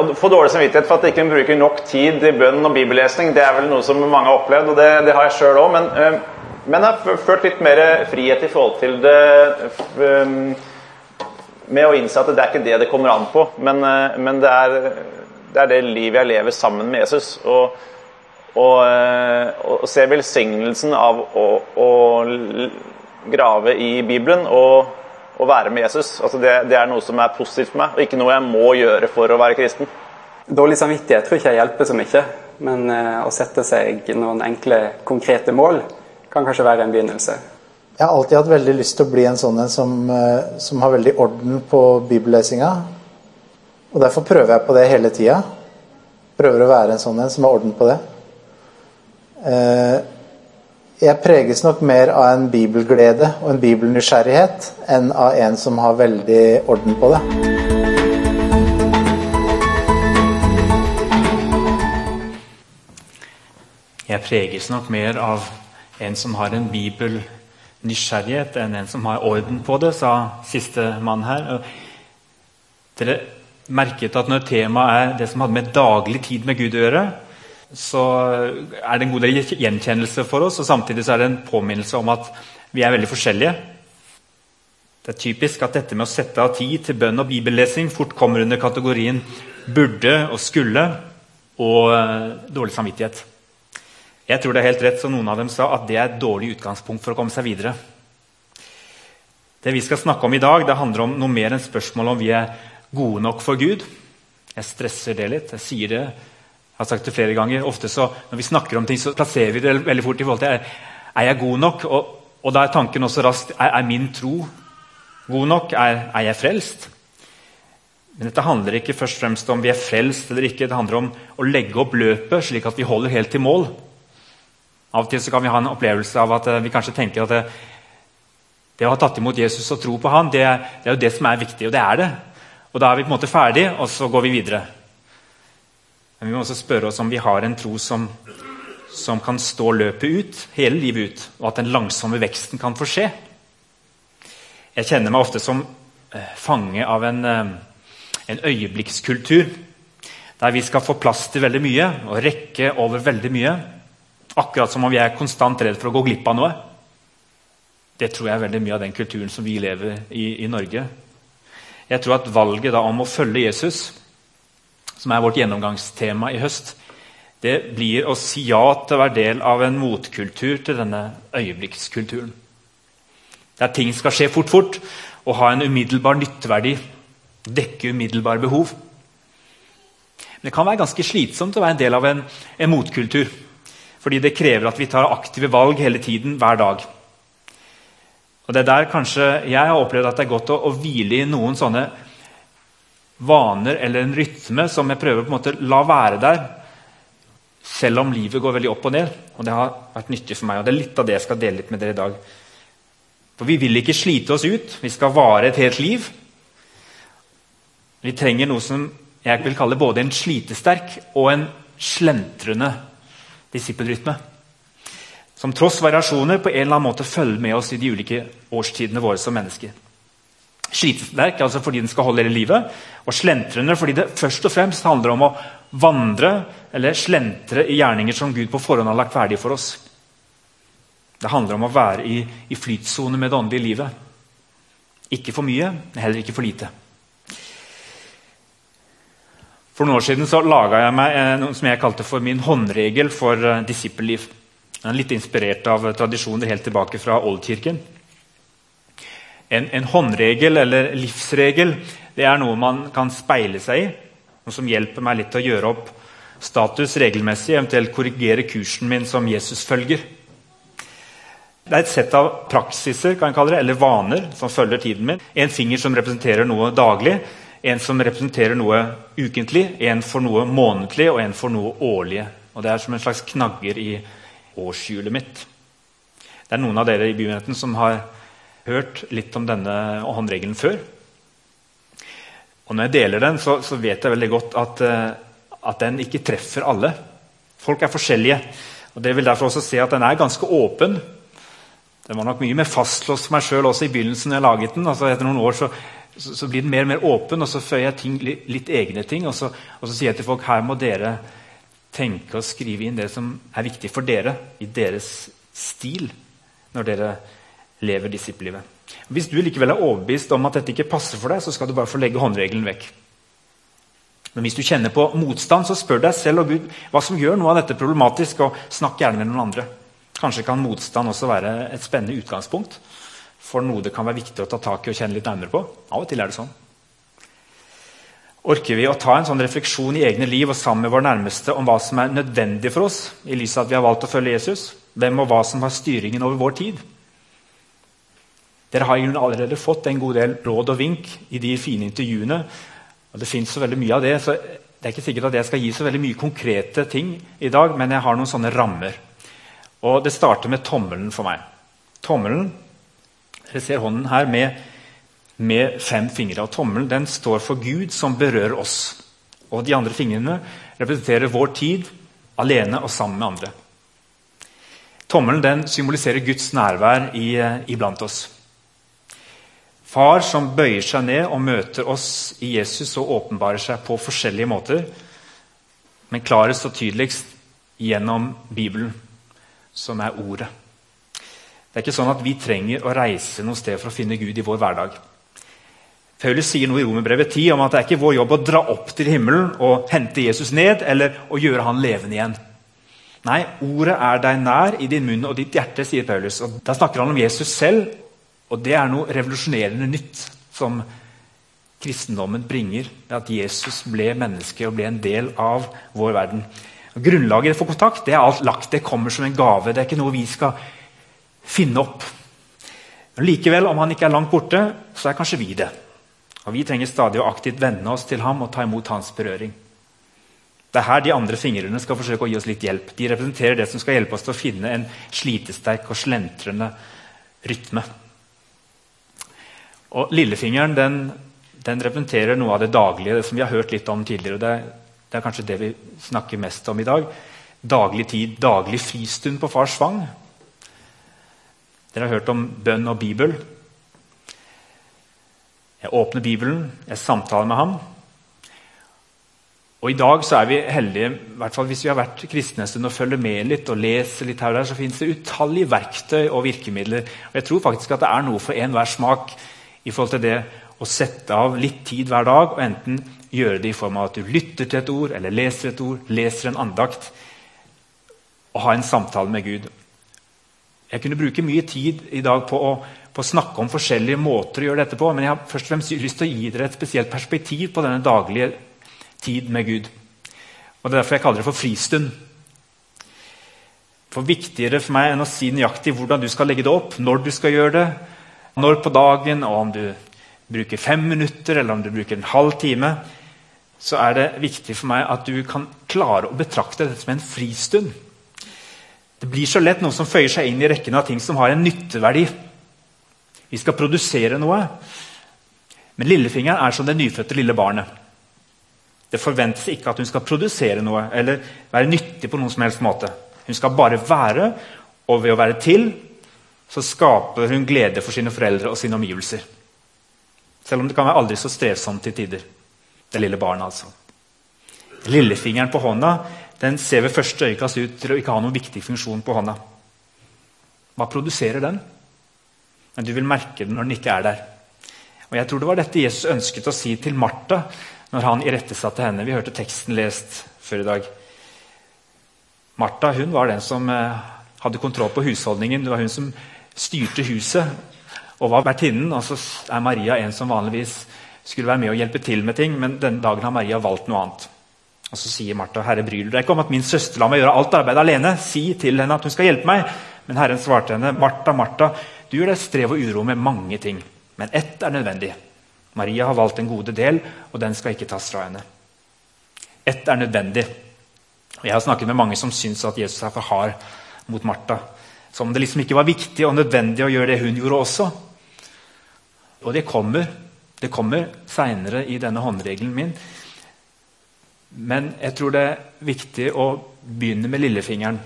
å få dårlig samvittighet for at ikke bruker nok tid i bønn og bibellesning, det er vel noe som mange har opplevd, og det, det har jeg sjøl òg. Men, øh, men jeg har følt litt mer frihet i forhold til det øh, med å innse at det er ikke det det kommer an på, men, øh, men det, er, det, er, det livet jeg lever sammen med Jesus. Og, og, og ser velsignelsen av å, å grave i Bibelen og å være med Jesus. Altså det, det, er noe som er positivt for meg, og ikke noe jeg må gjøre for å være kristen. Dårlig samvittighet tror ikke jeg hjelper så mye, men uh, å sette seg noen enkle, konkrete mål kan kanskje være en begynnelse. Jeg har alltid hatt veldig lyst til å bli en sånn en som, uh, som har veldig orden på bibellesinga. Og derfor prøver jeg på det hele tida. Prøver å være en sånn en som har orden på det. Uh, jeg preges nok mer av en bibelglede og en bibelnysgjerrighet enn av en som har veldig orden på det. Jeg preges nok mer av en som har en bibelnysgjerrighet, enn en som har orden på det, sa siste mann her. Dere merket at når temaet er det som hadde med daglig tid med Gud å gjøre, så er det en god del gjenkjennelse for oss. Og samtidig så er det en påminnelse om at vi er veldig forskjellige. Det er typisk at dette med å sette av tid til bønn og bibellesing fort kommer under kategorien burde og skulle og uh, dårlig samvittighet. Jeg tror det er helt rett som noen av dem sa, at det er et dårlig utgangspunkt for å komme seg videre. Det vi skal snakke om i dag, det handler om noe mer enn spørsmålet om vi er gode nok for Gud. Jeg stresser det litt. Jeg sier det jeg har sagt det flere ganger. Ofte så, Når vi snakker om ting, så plasserer vi det veldig fort i forhold til er, er jeg god nok. Og, og da er tanken også raskt er, er min tro god nok? Er, er, jeg frelst? Men dette handler ikke først og fremst om vi er frelst eller ikke. Det handler om å legge opp løpet slik at vi holder helt til mål. Av og til så kan vi ha en opplevelse av at uh, vi kanskje tenker at det, det å ha tatt imot Jesus og tro på han, det, det er jo det som er viktig. Og det er det. Og da er vi på en måte ferdig, og så går vi videre. Men vi må også spørre oss om vi har en tro som, som kan stå løpet ut, hele livet ut, og at den langsomme veksten kan få skje. Jeg kjenner meg ofte som eh, fange av en, eh, en øyeblikkskultur. Der vi skal få plass til veldig mye og rekke over veldig mye. Akkurat som om vi er konstant redd for å gå glipp av noe. Det tror jeg er veldig mye av den kulturen som vi lever i i Norge. Jeg tror at valget da om å følge Jesus som er vårt gjennomgangstema i høst, det blir å si ja til å være del av en motkultur til denne øyeblikkskulturen. Der ting skal skje fort, fort og ha en umiddelbar nytteverdi. Dekke umiddelbare behov. Men det kan være ganske slitsomt å være en del av en, en motkultur. Fordi det krever at vi tar aktive valg hele tiden, hver dag. Og det er der kanskje jeg har opplevd at det er godt å, å hvile i noen sånne vaner eller en rytme som jeg prøver på en måte la være der. Selv om livet går veldig opp og ned. Og det har vært nyttig for meg. og Det er litt av det jeg skal dele litt med dere i dag. For vi vil ikke slite oss ut. Vi skal vare et helt liv. Vi trenger noe som jeg vil kalle både en slitesterk og en slentrende disippelrytme. Som tross variasjoner på en eller annen måte følger med oss i de ulike årstidene våre som mennesker. Slitesterk altså fordi den skal holde hele livet, og slentrende fordi det først og fremst handler om å vandre eller slentre i gjerninger som Gud på forhånd har lagt ferdig for oss. Det handler om å være i, i flytsone med det åndelige livet. Ikke for mye, heller ikke for lite. For noen år siden så laga jeg meg eh, noe som jeg kalte for min håndregel for uh, disippelliv. Litt inspirert av tradisjoner helt tilbake fra oldkirken. En, en, håndregel eller livsregel det er noe man kan speile seg i. Noe som hjelper meg litt til å gjøre opp status regelmessig, eventuelt korrigere kursen min som Jesus-følger. Det er et sett av praksiser kan jeg kalle det, eller vaner som følger tiden min. En finger som representerer noe daglig, en som representerer noe ukentlig, en for noe månedlig og en for noe årlig. Og Det er som en slags knagger i årshjulet mitt. Det er noen av dere i bymenigheten som har hørt litt om denne håndregelen før. Og Når jeg deler den, så, så vet jeg veldig godt at, uh, at, den ikke treffer alle. Folk er forskjellige. og Det vil derfor også si at den er ganske åpen. Den var nok mye mer fastlåst for meg sjøl også i begynnelsen. når jeg laget den. Altså Etter noen år så så, så, blir den mer og mer åpen, og så føyer jeg ting, litt, egne ting. Og så, og så, sier jeg til folk her må dere tenke og skrive inn det som er viktig for dere i deres stil når dere lever disippellivet. Hvis du likevel er overbevist om at dette ikke passer for deg, så skal du bare få legge håndregelen vekk. Men hvis du kjenner på motstand, så spør deg selv og Gud hva som gjør noe av dette problematisk, og snakk gjerne med noen andre. Kanskje kan motstand også være et spennende utgangspunkt for noe det kan være viktig å ta tak i og kjenne litt nærmere på. Av og til er det sånn. Orker vi å ta en sånn refleksjon i egne liv og sammen med vår nærmeste om hva som er nødvendig for oss, i lys av at vi har valgt å følge Jesus? Hvem og hva som har styringen over vår tid? Dere har allerede fått en god del råd og vink i de fine intervjuene. og Det fins så veldig mye av det, så det er ikke sikkert at jeg skal gi så veldig mye konkrete ting i dag, men jeg har noen sånne rammer. Og Det starter med tommelen for meg. Tommelen Dere ser hånden her med, med fem fingre. og Tommelen den står for Gud som berører oss. Og De andre fingrene representerer vår tid alene og sammen med andre. Tommelen den symboliserer Guds nærvær iblant oss. Far som bøyer seg ned og møter oss i Jesus og åpenbarer seg på forskjellige måter, men klarest og tydeligst gjennom Bibelen, som er Ordet. Det er ikke sånn at vi trenger å reise noe sted for å finne Gud i vår hverdag. Paulus sier noe i Romerbrevet 10 om at det er ikke vår jobb å dra opp til himmelen og hente Jesus ned eller å gjøre han levende igjen. Nei, ordet er deg nær i din munn og ditt hjerte, sier Paulus. Og Da snakker han om Jesus selv og det er noe revolusjonerende nytt som kristendommen bringer. At Jesus ble menneske og ble en del av vår verden. Og grunnlaget for kontakt det er alt lagt. Det kommer som en gave. Det er ikke noe vi skal finne opp. Men likevel, om han ikke er langt borte, så er kanskje vi det. Og Vi trenger stadig å aktivt venne oss til ham og ta imot hans berøring. Det er her de andre fingrene skal forsøke å gi oss litt hjelp. De representerer det som skal hjelpe oss til å finne en slitesterk og slentrende rytme. Og Lillefingeren den, den, representerer noe av det daglige, det som vi har hørt litt om tidligere. Det det er kanskje det vi snakker mest om i dag. Daglig tid, daglig fristund på fars fang. Dere har hørt om bønn og Bibel. Jeg åpner Bibelen, jeg samtaler med ham. Og I dag så er vi heldige, i hvert fall hvis vi har vært kristne en stund og følger med litt og leser litt her og der, så finnes det utallige verktøy og virkemidler. Og Jeg tror faktisk at det er noe for enhver smak i forhold til det å sette av litt tid hver dag og enten gjøre det i form av at du lytter til et ord eller leser et ord, leser en andakt og ha en samtale med Gud. Jeg kunne bruke mye tid i dag på å, på å snakke om forskjellige måter å gjøre dette på, men jeg har først og fremst lyst til å gi dere et spesielt perspektiv på denne daglige tid med Gud. Og Det er derfor jeg kaller det for fristund. For Viktigere for meg enn å si nøyaktig hvordan du skal legge det opp, når du skal gjøre det, når på dagen, og om du bruker fem minutter eller om du bruker en halv time, så er det viktig for meg at du kan klare å betrakte dette som en fristund. Det blir så lett noe som føyer seg inn i rekken av ting som har en nytteverdi. Vi skal produsere noe. Men lillefingeren er som det nyfødte lille barnet. Det forventes ikke at hun skal produsere noe eller være nyttig på noen som helst måte. Hun skal bare være, og ved å være til så skaper hun glede for sine foreldre og sine omgivelser. Selv om det kan være aldri så strevsomt til tider. Det lille barnet, altså. Lillefingeren på hånda den ser ved første øyekast ut til å ikke ha noen viktig funksjon på hånda. Hva produserer den? Men du vil merke den når den ikke er der. Og Jeg tror det var dette Jesus ønsket å si til Martha når han irettesatte henne. Vi hørte teksten lest før i dag. Martha hun var den som eh, hadde kontroll på husholdningen. Det var hun som styrte huset og var vertinnen. Og så er Maria en som vanligvis skulle være med og hjelpe til med ting, men denne dagen har Maria valgt noe annet. Og Så sier Martha, 'Herre, bryr du deg ikke om at min søster lar meg gjøre alt arbeidet alene?' 'Si til henne at hun skal hjelpe meg.' Men Herren svarte henne, 'Martha, Martha, du gjør deg strev og uro med mange ting, men ett er nødvendig.' Maria har valgt en gode del, og den skal ikke tas fra henne. Ett er nødvendig. Jeg har snakket med mange som syns at Jesus er for hard mot Martha. Som om det liksom ikke var viktig og nødvendig å gjøre det hun gjorde også. Og det kommer. Det kommer seinere i denne håndregelen min. Men jeg tror det er viktig å begynne med lillefingeren.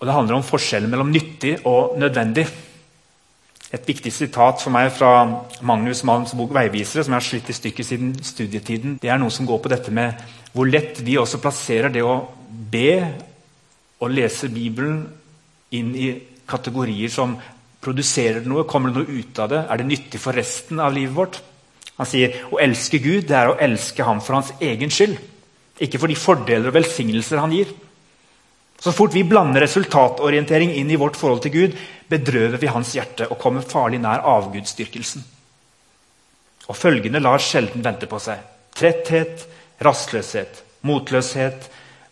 Og Det handler om forskjellen mellom nyttig og nødvendig. et viktig sitat for meg fra Magnus Malms bok 'Veivisere', som jeg har slitt i stykker siden studietiden. Det er noe som går på dette med hvor lett vi også plasserer det å be og lese Bibelen inn i kategorier som produserer det noe, kommer det noe ut av det? Er det nyttig for resten av livet vårt? Han sier å elske Gud det er å elske ham for hans egen skyld. Ikke for de fordeler og velsignelser han gir. Så fort vi blander resultatorientering inn i vårt forhold til Gud, bedrøver vi hans hjerte og kommer farlig nær avgudsdyrkelsen. Og følgende lar sjelden vente på seg. Tretthet, rastløshet, motløshet,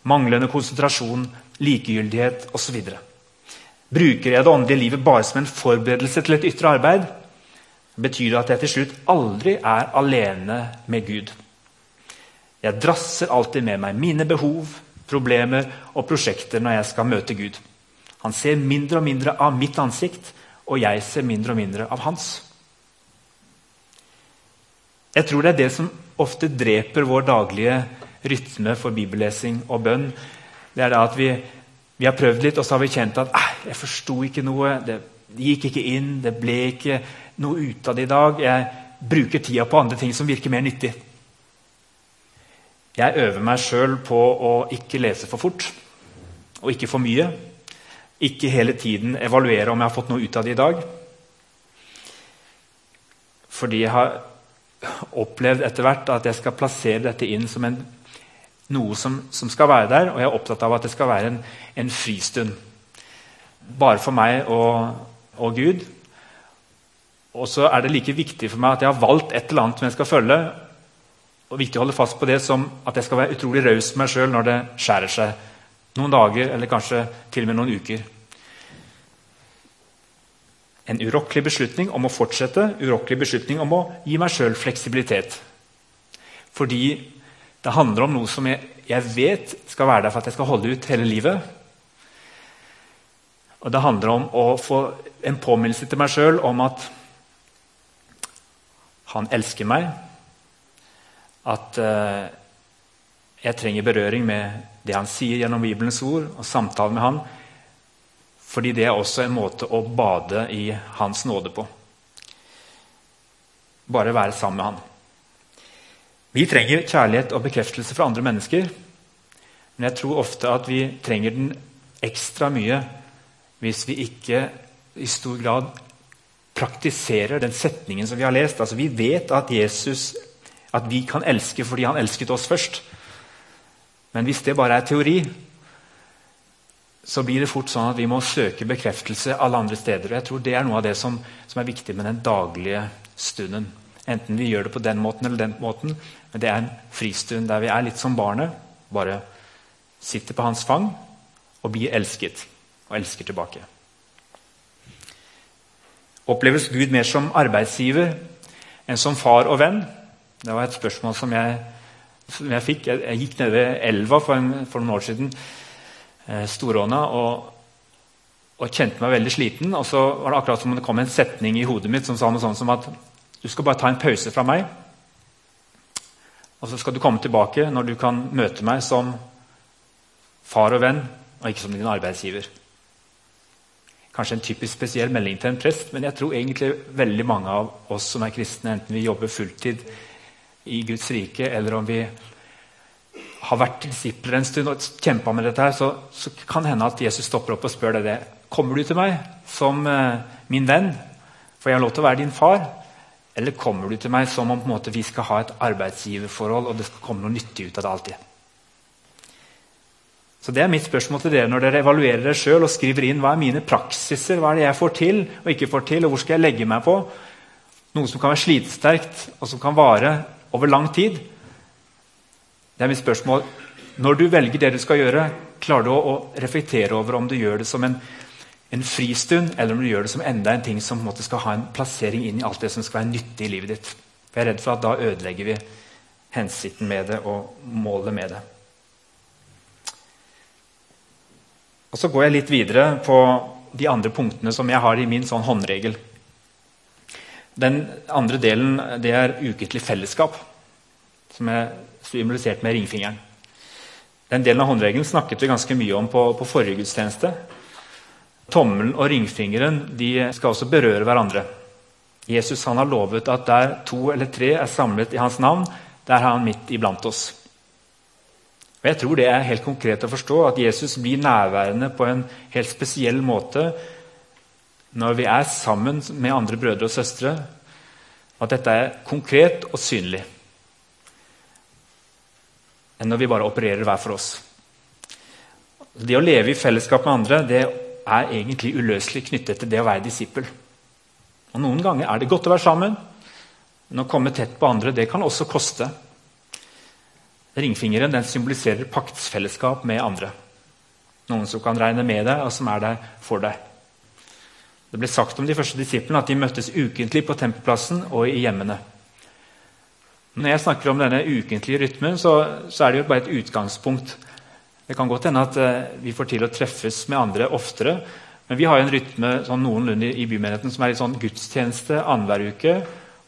manglende konsentrasjon, likegyldighet osv. Bruker jeg det åndelige livet bare som en forberedelse til et ytre arbeid, betyr det at jeg til slutt aldri er alene med Gud. Jeg drasser alltid med meg mine behov, problemer og prosjekter når jeg skal møte Gud. Han ser mindre og mindre av mitt ansikt, og jeg ser mindre og mindre av hans. Jeg tror det er det som ofte dreper vår daglige rytme for bibellesing og bønn. Det er det at vi, vi har prøvd litt, og så har vi kjent at jeg forsto ikke noe. Det gikk ikke inn, det ble ikke noe ut av det i dag. Jeg bruker tida på andre ting som virker mer nyttig. Jeg øver meg sjøl på å ikke lese for fort og ikke for mye. Ikke hele tiden evaluere om jeg har fått noe ut av det i dag. Fordi jeg har opplevd etter hvert at jeg skal plassere dette inn som en, noe som, som, skal være der, og jeg er opptatt av at det skal være en, en fristund. Bare for meg og, og Gud. Og så er det like viktig for meg at jeg har valgt et eller annet som jeg skal følge. Og viktig å holde fast på det som at jeg skal være utrolig raus med meg sjøl når det skjærer seg. Noen dager, eller kanskje til og med noen uker. En urokkelig beslutning om å fortsette, urokkelig beslutning om å gi meg sjøl fleksibilitet. Fordi det handler om noe som jeg, jeg, vet skal være der for at jeg skal holde ut hele livet. Og det handler om å få en påminnelse til meg sjøl om at han elsker meg. At uh, jeg trenger berøring med det han sier gjennom Bibelens ord, og samtale med han. Fordi det er også en måte å bade i hans nåde på. Bare være sammen med han. Vi trenger kjærlighet og bekreftelse fra andre mennesker. Men jeg tror ofte at vi trenger den ekstra mye hvis vi ikke i stor grad praktiserer den setningen som vi har lest. Altså, vi vet at Jesus at vi kan elske fordi han elsket oss først. Men hvis det bare er teori, så blir det fort sånn at vi må søke bekreftelse alle andre steder. Og jeg tror Det er noe av det som, som er viktig med den daglige stunden. Enten vi gjør det på den måten eller den måten, men det er en fristund der vi er litt som barnet. Bare sitter på hans fang og blir elsket, og elsker tilbake. Oppleves Gud mer som arbeidsgiver enn som far og venn? Det var et spørsmål som jeg, som jeg fikk. Jeg, gikk ned ved elva for, en, for noen år siden, eh, Storåna, og, og, kjente meg veldig sliten. Og så var det akkurat som om det kom en setning i hodet mitt som sa noe sånt som at du skal bare ta en pause fra meg, og så skal du komme tilbake når du kan møte meg som far og venn, og ikke som din arbeidsgiver. Kanskje en typisk spesiell melding til en prest, men jeg tror egentlig veldig mange av oss som er kristne, enten vi jobber fulltid i Guds rike, eller om vi har vært disipler en stund og kjempa med dette, her, så, så kan hende at Jesus stopper opp og spør deg det. Kommer du til meg som eh, min venn, for jeg har lov til å være din far? Eller kommer du til meg som om måte, vi skal ha et arbeidsgiverforhold, og det skal komme noe nyttig ut av det alltid? Så Det er mitt spørsmål til dere når dere evaluerer dere sjøl og skriver inn hva er mine praksiser, hva er det jeg får til og ikke får til, og hvor skal jeg legge meg på? Noe som kan være slitesterkt og som kan vare over lang tid. Det er mitt spørsmål. Når du velger det du skal gjøre, klarer du å, reflektere over om du gjør det som en, en, fristund, eller om du gjør det som enda en ting som måte, skal ha en plassering inn i alt det som skal være nyttig i livet ditt. Jeg er redd for at da ødelegger vi hensikten med det og målet med det. Og Så går jeg litt videre på de andre punktene som jeg har i min sånn håndregel. Den andre delen det er ukentlig fellesskap, som er symbolisert med ringfingeren. Den delen av håndregelen snakket vi ganske mye om på, på forrige gudstjeneste. Tommelen og ringfingeren de skal også berøre hverandre. Jesus han har lovet at der to eller tre er samlet i hans navn, der er han midt iblant oss. Og Jeg tror det er helt konkret å forstå at Jesus blir nærværende på en helt spesiell måte når vi er sammen med andre brødre og søstre. At dette er konkret og synlig. Enn når vi bare opererer hver for oss. Det å leve i fellesskap med andre det er egentlig uløselig knyttet til det å være disippel. Og Noen ganger er det godt å være sammen, men å komme tett på andre det kan også koste. Ringfingeren den symboliserer paktsfellesskap med andre. Noen som kan regne med deg, og som er der for deg. Det ble sagt om de første disiplene at de møttes ukentlig på tempelplassen og i hjemmene. Når jeg snakker om denne ukentlige rytmen, så, så er det jo bare et utgangspunkt. Det kan godt hende at uh, vi får til å treffes med andre oftere. Men vi har jo en rytme sånn noenlunde i bymenigheten som er i sånn gudstjeneste annenhver uke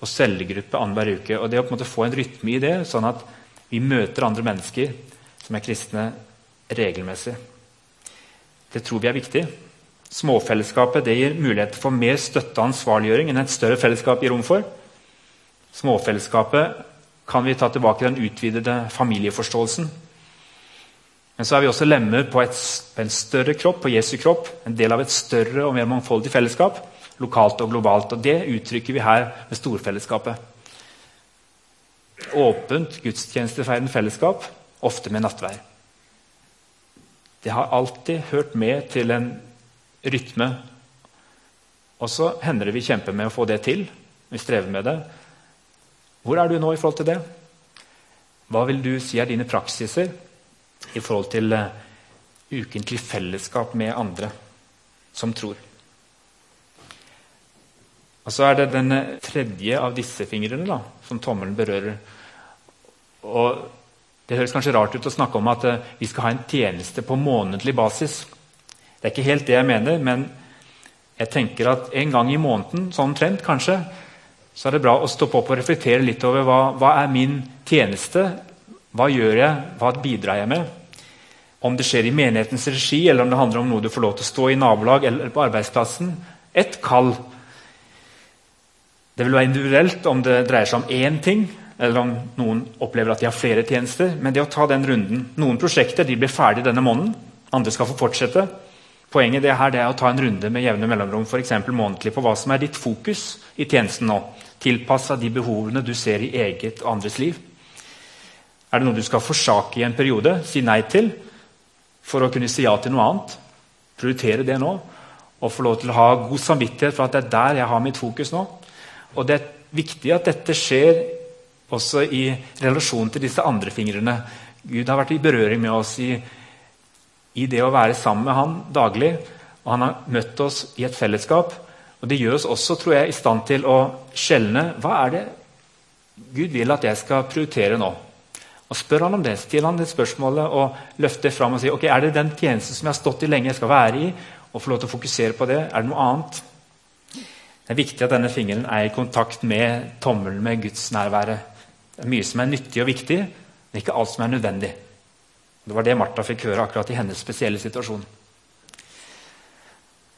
og cellegruppe annenhver uke. Og det å på en måte få en rytme i det, sånn at vi møter andre mennesker som er kristne, regelmessig. Det tror vi er viktig. Småfellesskapet det gir mulighet for mer støtte og ansvarliggjøring enn et større fellesskap gir rom for. Småfellesskapet kan vi ta tilbake den utvidede familieforståelsen. Men så er vi også lemmer på, et, på en større kropp, på Jesu kropp. En del av et større og mer mangfoldig fellesskap. Lokalt og globalt. Og Det uttrykker vi her med storfellesskapet åpent gudstjenestefeirende fellesskap, ofte med nattvær. Det har alltid hørt med til en rytme. Og så hender det vi kjemper med å få det til. Vi strever med det. Hvor er du nå i forhold til det? Hva vil du si er dine praksiser i forhold til uken ukentlig fellesskap med andre som tror? Og Så er det den tredje av disse fingrene da, som tommelen berører. Og Det høres kanskje rart ut å snakke om at uh, vi skal ha en tjeneste på månedlig basis. Det er ikke helt det jeg mener, men jeg tenker at en gang i måneden, sånn trend kanskje, så er det bra å stoppe opp og reflektere litt over hva, hva er min tjeneste. Hva gjør jeg? Hva bidrar jeg med? Om det skjer i menighetens regi, eller om det handler om noe du får lov til å stå i nabolag eller på arbeidsplassen. Et kall det vil være individuelt om det dreier seg om én ting, eller om noen opplever at de har flere tjenester. Men det å ta den runden Noen prosjekter blir ferdig denne måneden. Andre skal få fortsette. Poenget det her det er å ta en runde med jevne mellomrom for månedlig på hva som er ditt fokus i tjenesten nå. Tilpassa de behovene du ser i eget og andres liv. Er det noe du skal forsake i en periode, si nei til, for å kunne si ja til noe annet? Prioritere det nå. Og få lov til å ha god samvittighet for at det er der jeg har mitt fokus nå. Og det er viktig at dette skjer også i relasjon til disse andre fingrene. Gud har vært i berøring med oss i, i det å være sammen med han daglig. Og han har møtt oss i et fellesskap. Og det gjør oss også tror jeg, i stand til å skjelne hva er det Gud vil at jeg skal prioritere nå. Og Spør han om det, still han det spørsmålet og løfter det fram og sier ok, er det den tjenesten som jeg har stått i lenge, jeg skal være i. og få lov til å fokusere på det. Er det noe annet? Det er viktig at denne fingeren er i kontakt med tommelen, med gudsnærværet. Det er mye som er nyttig og viktig, men ikke alt som er nødvendig. Det var det Martha fikk høre akkurat i hennes spesielle situasjon.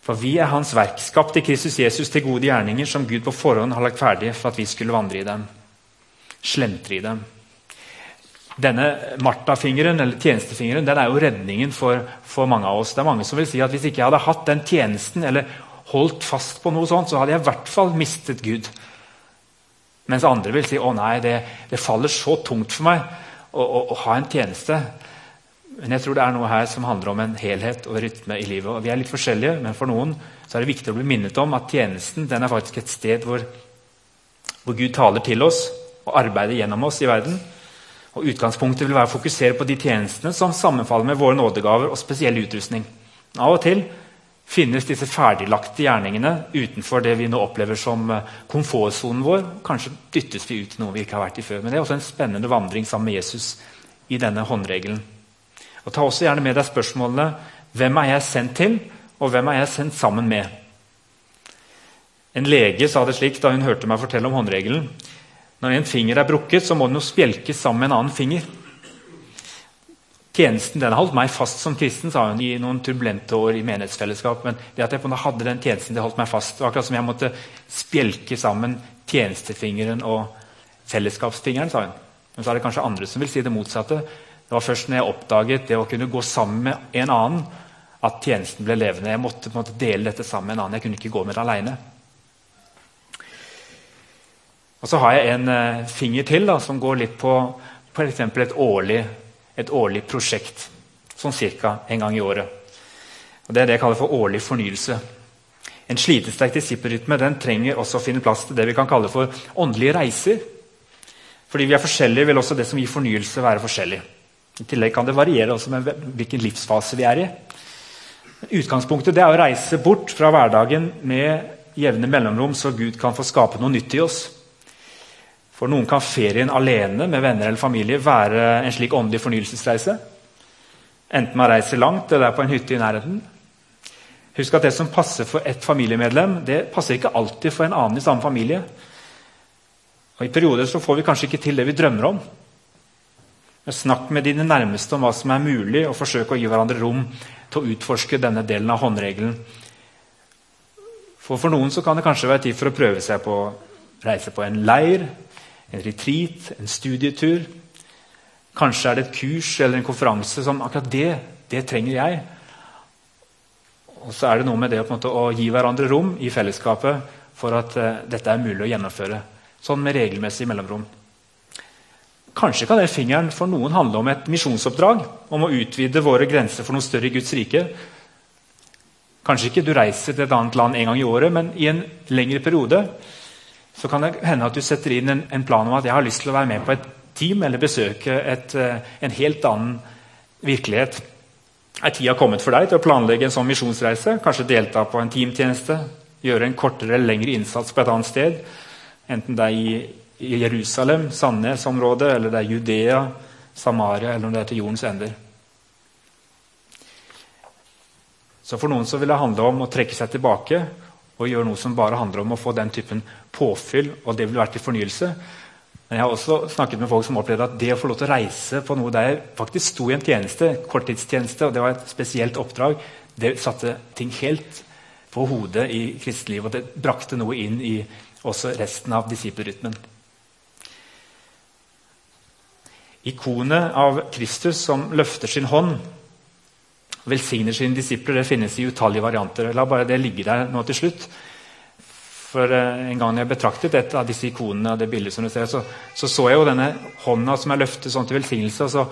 For vi er Hans verk, skapt i Kristus Jesus til gode gjerninger som Gud på forhånd har lagt ferdig for at vi skulle vandre i dem. Slentre i dem. Denne Martha-fingeren eller tjenestefingeren, den er jo redningen for, for, mange av oss. Det er mange som vil si at Hvis ikke jeg hadde hatt den tjenesten eller holdt fast på noe sånt, så hadde jeg i hvert fall mistet Gud. Mens andre vil si å nei, det, det faller så tungt for meg å, å, å, ha en tjeneste. Men jeg tror det er noe her som handler om en helhet og rytme i livet. Og Vi er litt forskjellige, men for noen så er det viktig å bli minnet om at tjenesten den er faktisk et sted hvor, hvor Gud taler til oss og arbeider gjennom oss i verden. Og Utgangspunktet vil være å fokusere på de tjenestene som sammenfaller med våre nådegaver og spesiell utrustning. Av og til finnes disse ferdiglagte gjerningene utenfor det vi nå opplever som eh, komfortsonen vår. Kanskje dyttes vi ut i noe vi ikke har vært i før. Men det er også en spennende vandring sammen med Jesus i denne håndregelen. Og Ta også gjerne med deg spørsmålene hvem er jeg sendt til, og hvem er jeg sendt sammen med? En lege sa det slik da hun hørte meg fortelle om håndregelen. Når en finger er brukket, så må den jo spjelkes sammen med en annen finger. Tjenesten den har holdt meg fast som kristen sa hun, i noen turbulente år i menighetsfellesskap. Men det at jeg på hadde den tjenesten, det holdt meg fast. Det var akkurat som jeg måtte spjelke sammen tjenestefingeren og fellesskapsfingeren. sa hun. Men så er det kanskje andre som vil si det motsatte. Det var først når jeg oppdaget det å kunne gå sammen med en annen, at tjenesten ble levende. Jeg måtte på en måte dele dette sammen med en annen. Jeg kunne ikke gå med det alene. Og så har jeg en eh, finger til da, som går litt på f.eks. Et, årlig, et årlig prosjekt. Sånn ca. en gang i året. Og Det er det jeg kaller for årlig fornyelse. En slitesterk disippelrytme den trenger også å finne plass til det vi kan kalle for åndelige reiser. Fordi vi er forskjellige, vil også det som gir fornyelse, være forskjellig. I tillegg kan det variere også med hvilken livsfase vi er i. Utgangspunktet er å reise bort fra hverdagen med jevne mellomrom, så Gud kan få skape noe nytt i oss. For noen kan ferien alene med venner eller familie være en slik åndelig fornyelsesreise. Enten man reiser langt eller er på en hytte i nærheten. Husk at det som passer for ett familiemedlem, det passer ikke alltid for en annen i samme familie. Og I perioder så får vi kanskje ikke til det vi drømmer om. Men snakk med dine nærmeste om hva som er mulig, og forsøk å gi hverandre rom til å utforske denne delen av håndregelen. For, for noen så kan det kanskje være tid for å prøve seg på å reise på en leir, en retreat, en studietur. Kanskje er det et kurs eller en konferanse som akkurat det, det trenger jeg. Og så er det noe med det måte, å gi hverandre rom i fellesskapet for at uh, dette er mulig å gjennomføre. Sånn med regelmessig mellomrom. Kanskje kan den fingeren for noen handle om et misjonsoppdrag. Om å utvide våre grenser for noe større i Guds rike. Kanskje ikke du reiser til et annet land en gang i året, men i en lengre periode så kan det hende at du setter inn en, en plan om at jeg har lyst til å være med på et team eller besøke et, eh, en helt annen virkelighet. Er tida kommet for deg til å planlegge en sånn misjonsreise? Kanskje delta på en teamtjeneste? Gjøre en kortere eller lengre innsats på et annet sted? Enten det er i Jerusalem, Sandnes-området, eller det er Judea, Samaria, eller om det er til jordens ender. Så For noen så vil det handle om å trekke seg tilbake og gjøre noe som bare handler om å få den typen påfyll, og det vil være til fornyelse. Men jeg har også snakket med folk som opplevde at det å få lov til å reise på noe der jeg faktisk sto i en tjeneste, korttidstjeneste, og det var et spesielt oppdrag, det satte ting helt på hodet i kristelivet, og det brakte noe inn i også resten av disippelrytmen. Ikonet av Kristus som løfter sin hånd velsigner sine disipler, det finnes i utallige varianter. La bare det ligge der nå til slutt. For eh, En gang jeg betraktet et av disse ikonene, av det bildet som du ser, så, så, så jeg jo denne hånda som er løftet sånn til velsignelse. Og så,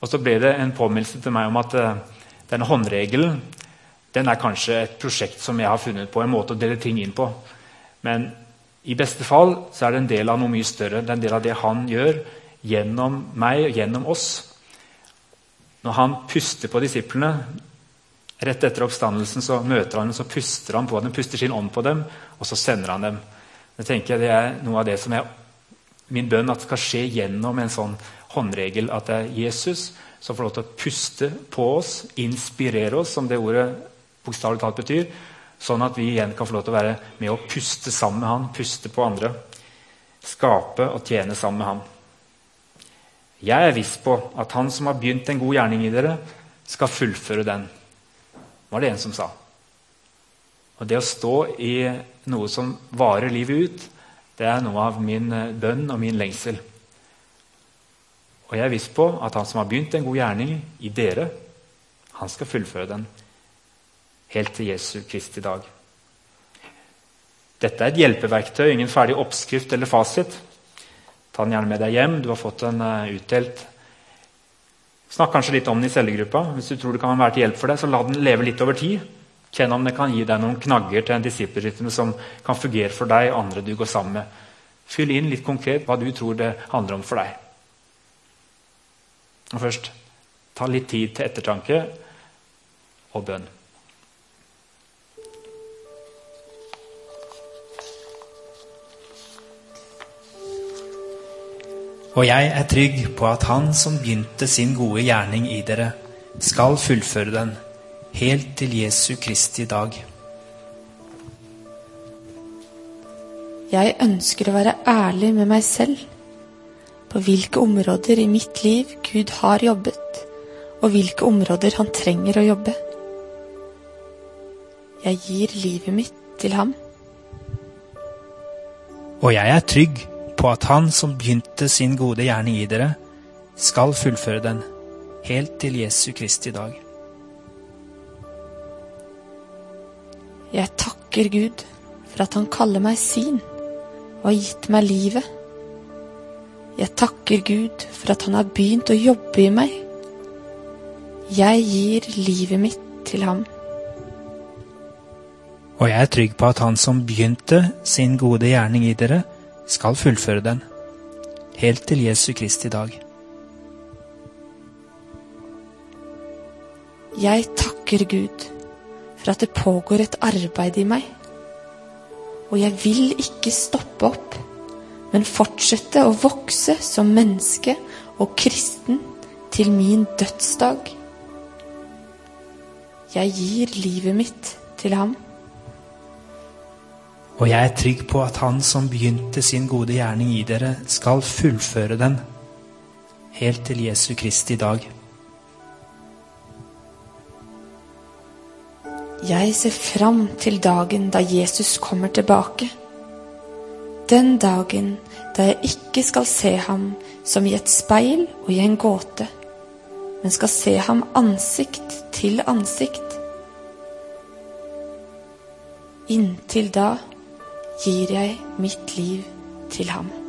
og så ble det en påminnelse til meg om at uh, denne håndregelen den er kanskje et prosjekt som jeg har funnet på, en måte å dele ting inn på. Men i beste fall så er det en del av noe mye større. Det er en del av det han gjør gjennom meg og gjennom oss. Når han puster på disiplene rett etter oppstandelsen, så møter han dem, så puster han på dem, puster sin ånd på dem, og så sender han dem. Det tenker jeg det er noe av det som er min bønn at skal skje gjennom en sånn håndregel. At det er Jesus som får lov til å puste på oss, inspirere oss, som det ordet bokstavelig talt betyr. Sånn at vi igjen kan få lov til å være med å puste sammen med han, puste på andre. Skape og tjene sammen med han. Jeg er viss på at han som har begynt en god gjerning i dere, skal fullføre den. var det en som sa. Og Det å stå i noe som varer livet ut, det er noe av min eh, bønn og min lengsel. Og jeg er viss på at han som har begynt en god gjerning i dere, han skal fullføre den helt til Jesu Kristi dag. Dette er et hjelpeverktøy, ingen ferdig oppskrift eller fasit. Ta den gjerne med deg hjem. Du har fått den uh, utdelt. Snakk kanskje litt om den i cellegruppa. Hvis du tror det kan være til hjelp for deg, så la den leve litt over tid. Kjenn om det kan gi deg noen knagger til en disippelrytme som kan fungere for deg og andre du går sammen med. Fyll inn litt konkret hva du tror det handler om for deg. Og først ta litt tid til ettertanke og bønn. Og jeg er trygg på at Han som begynte sin gode gjerning i dere, skal fullføre den helt til Jesu Kristi dag. Jeg ønsker å være ærlig med meg selv på hvilke områder i mitt liv Gud har jobbet og hvilke områder han trenger å jobbe. Jeg gir livet mitt til ham. Og jeg er trygg på at Han som begynte sin gode gjerning i dere, skal fullføre den, helt til Jesu Kristi dag. Jeg takker Gud for at han kaller meg sin og har gitt meg livet. Jeg takker Gud for at han har begynt å jobbe i meg. Jeg gir livet mitt til ham. Og jeg er trygg på at Han som begynte sin gode gjerning i dere, skal fullføre den, helt til Jesu Kristi dag. Jeg takker Gud for at det pågår et arbeid i meg. Og jeg vil ikke stoppe opp, men fortsette å vokse som menneske og kristen til min dødsdag. Jeg gir livet mitt til ham. Og jeg er trygg på at Han som begynte sin gode gjerning i dere, skal fullføre den, helt til Jesu Kristi dag. Jeg ser fram til dagen da Jesus kommer tilbake. Den dagen da jeg ikke skal se ham som i et speil og i en gåte, men skal se ham ansikt til ansikt. Inntil da gir jeg mitt liv til ham.